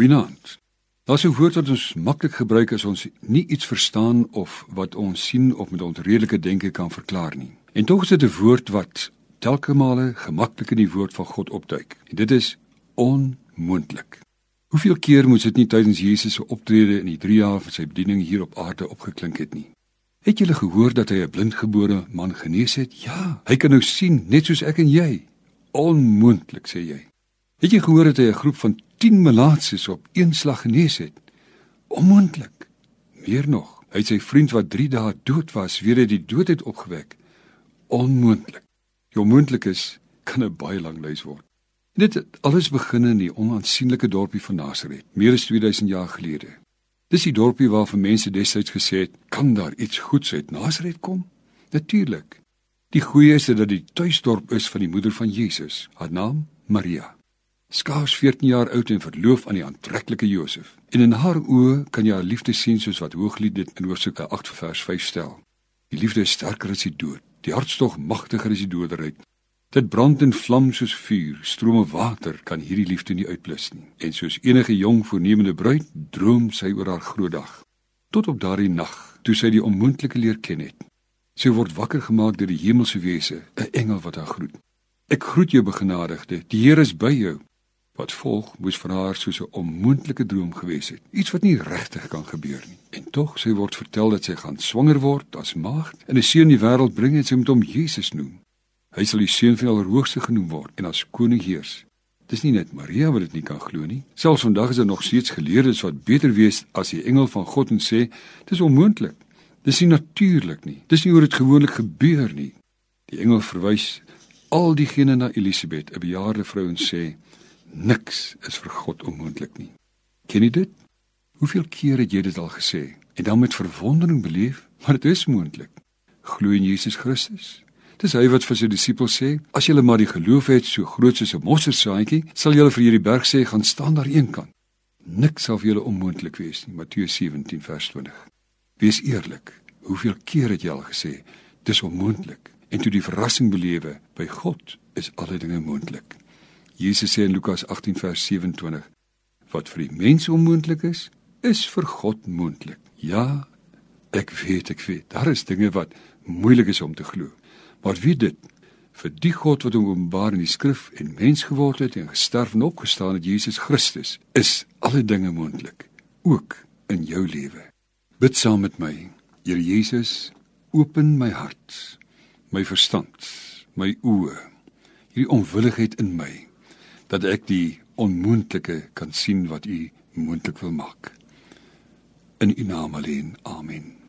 Goeienaand. Daar's 'n woord wat ons maklik gebruik as ons nie iets verstaan of wat ons sien of met ons redelike denke kan verklaar nie. En tog is dit 'n woord wat telke male gemaklik in die woord van God opduik. En dit is onmoontlik. Hoeveel keer moes dit nie tydens Jesus se optrede in die 3 jaar van sy bediening hier op aarde opgeklink het nie? Het julle gehoor dat hy 'n blindgebore man genees het? Ja, hy kan nou sien net soos ek en jy. Onmoontlik sê jy. Het jy gehoor dat hy 'n groep van 10 melaatses op een slag genees het? Onmoontlik. Meer nog, hy het sy vriend wat 3 dae dood was, weer uit die dood het opgewek. Onmoontlik. Jou moontlik is kan 'n baie lang lys word. Dit het alles begin in die onaansienlike dorpie van Nasaret, meer as 2000 jaar gelede. Dis die dorpie waar vir mense destyds gesê het, kan daar iets goeds uit Nasaret kom? Natuurlik. Die goeie is dat die tuisdorp is van die moeder van Jesus, haar naam Maria skaars 14 jaar oud en verloof aan die aantreklike Josef. En in haar oë kan jy haar liefde sien soos wat Hooglied dit in Hoofstuk 8 vers 5 stel. Die liefde is sterker as die dood. Die hartstog magtiger as die doderyk. Dit brand en vlam soos vuur. Strome water kan hierdie liefde nie uitblus nie. En soos enige jong voornemende bruid, droom sy oor haar groot dag. Tot op daardie nag, toe sy die onmoontlike leer ken het. Sy word wakker gemaak deur die hemelse wese, 'n engel wat haar groet. Ek groet jou begenadigde. Die Here is by jou. Wat volg moes vir haar soos 'n onmoontlike droom gewees het. Iets wat nie regtig kan gebeur nie. En tog sy word vertel dat sy gaan swanger word as maagd en 'n seun in die wêreld bring en sy moet hom Jesus noem. Hy sal die seun van die Allerhoogste genoem word en as koning heers. Dis nie net Maria wat dit nie kan glo nie. Selfs vandag is daar nog steeds geleerdes wat beter weet as die engel van God en sê dis onmoontlik. Dis nie natuurlik nie. Dis nie hoe dit gewoonlik gebeur nie. Die engel verwys al diegene na Elisabet, 'n bejaarde vrou en sê Niks is vir God onmoontlik nie. Ken jy dit? Hoeveel keer het jy dit al gesê en dan met verwondering beleef, maar dit is moontlik. Glo in Jesus Christus. Dis hy wat vir sy disippels sê, as julle maar die geloof het so groot soos 'n mosterdsaadjie, sal julle vir hierdie berg sê gaan staan daar eenkant. Niks sal vir julle onmoontlik wees nie. Matteus 17 vers 20. Wees eerlik. Hoeveel keer het jy al gesê dis onmoontlik? En toe die verrassing belewe, by God is alle dinge moontlik. Jesus sê in Lukas 18 vers 27: Wat vir die mens onmoontlik is, is vir God moontlik. Ja, ek weet, ek weet. Daar is dinge wat moeilik is om te glo. Maar wie dit vir die God wat hom openbaar in die skrif en mens geword het en gesterf en opgestaan het, Jesus Christus, is alle dinge moontlik, ook in jou lewe. Bid saam met my. Here Jesus, open my hart, my verstand, my oë, hierdie onwilligheid in my dat ek die onmoontlike kan sien wat u moontlik wil maak. In u naam alleen. Amen.